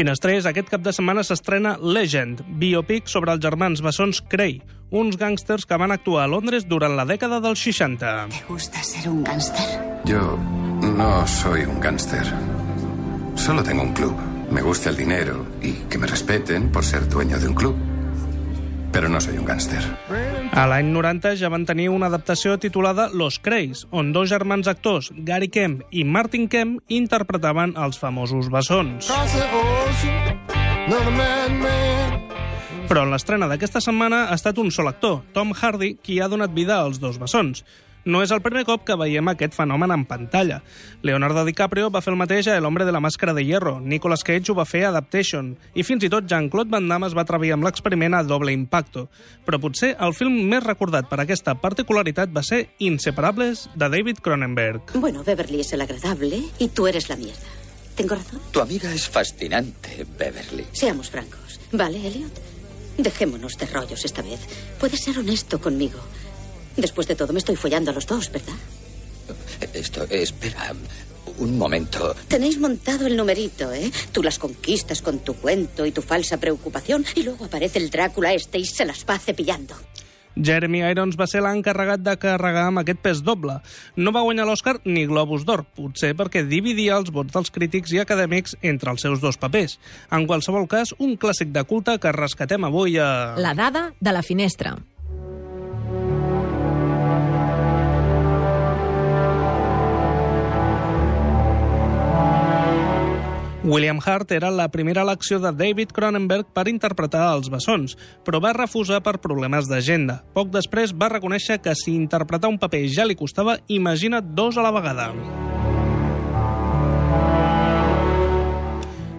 Finestrés, aquest cap de setmana s'estrena Legend, biopic sobre els germans bessons Cray, uns gàngsters que van actuar a Londres durant la dècada dels 60. ¿Te gusta ser un gángster? Yo no soy un gángster. Solo tengo un club. Me gusta el dinero y que me respeten por ser dueño de un club. Pero no soy un gángster. A l'any 90 ja van tenir una adaptació titulada Los Creys, on dos germans actors, Gary Kemp i Martin Kemp, interpretaven els famosos bessons. Però en l'estrena d'aquesta setmana ha estat un sol actor, Tom Hardy, qui ha donat vida als dos bessons. No és el primer cop que veiem aquest fenomen en pantalla. Leonardo DiCaprio va fer el mateix a El hombre de la màscara de hierro, Nicolas Cage ho va fer a Adaptation, i fins i tot Jean-Claude Van Damme es va atrevir amb l'experiment a Doble Impacto. Però potser el film més recordat per aquesta particularitat va ser Inseparables, de David Cronenberg. Bueno, Beverly es el agradable y tú eres la mierda. ¿Tengo razón? Tu amiga es fascinante, Beverly. Seamos francos. ¿Vale, Elliot? Dejémonos de rollos esta vez. Puedes ser honesto conmigo. Después de todo, me estoy follando a los dos, ¿verdad? Esto, espera, un momento. Tenéis montado el numerito, ¿eh? Tú las conquistas con tu cuento y tu falsa preocupación y luego aparece el Drácula este y se las va cepillando. Jeremy Irons va ser l'encarregat de carregar amb aquest pes doble. No va guanyar l'Oscar ni Globus d'Or, potser perquè dividia els vots dels crítics i acadèmics entre els seus dos papers. En qualsevol cas, un clàssic de culte que rescatem avui a... La dada de la finestra. William Hart era la primera elecció de David Cronenberg per interpretar els bessons, però va refusar per problemes d'agenda. Poc després va reconèixer que si interpretar un paper ja li costava, imagina't dos a la vegada.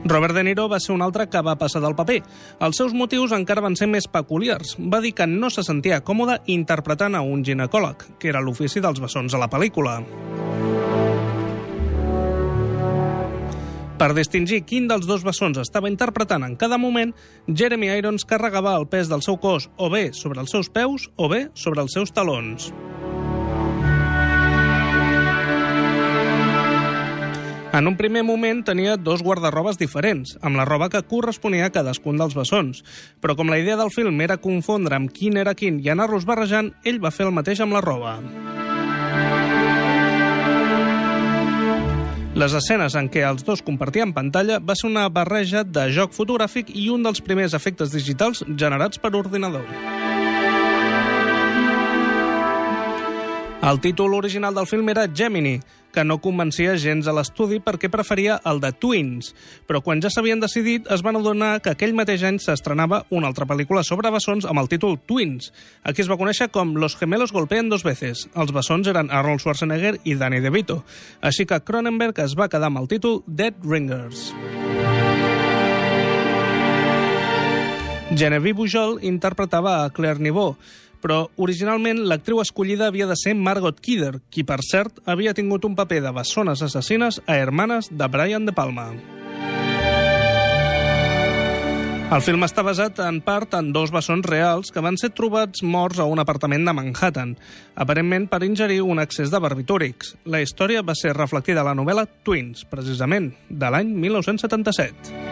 Robert De Niro va ser un altre que va passar del paper. Els seus motius encara van ser més peculiars. Va dir que no se sentia còmode interpretant a un ginecòleg, que era l'ofici dels bessons a la pel·lícula. Per distingir quin dels dos bessons estava interpretant en cada moment, Jeremy Irons carregava el pes del seu cos o bé sobre els seus peus o bé sobre els seus talons. En un primer moment tenia dos guardarrobes diferents, amb la roba que corresponia a cadascun dels bessons. Però com la idea del film era confondre amb quin era quin i anar-los barrejant, ell va fer el mateix amb la roba. Les escenes en què els dos compartien pantalla va ser una barreja de joc fotogràfic i un dels primers efectes digitals generats per ordinador. El títol original del film era Gemini, que no convencia gens a l'estudi perquè preferia el de Twins, però quan ja s'havien decidit es van adonar que aquell mateix any s'estrenava una altra pel·lícula sobre bessons amb el títol Twins. Aquí es va conèixer com Los gemelos golpean dos veces. Els bessons eren Arnold Schwarzenegger i Danny DeVito. Així que Cronenberg es va quedar amb el títol Dead Ringers. Genevieve Bujold interpretava a Claire Niveau, però originalment l'actriu escollida havia de ser Margot Kidder, qui, per cert, havia tingut un paper de bessones assassines a Hermanes de Brian De Palma. El film està basat en part en dos bessons reals que van ser trobats morts a un apartament de Manhattan, aparentment per ingerir un excés de barbitúrics. La història va ser reflectida a la novel·la Twins, precisament, de l'any 1977.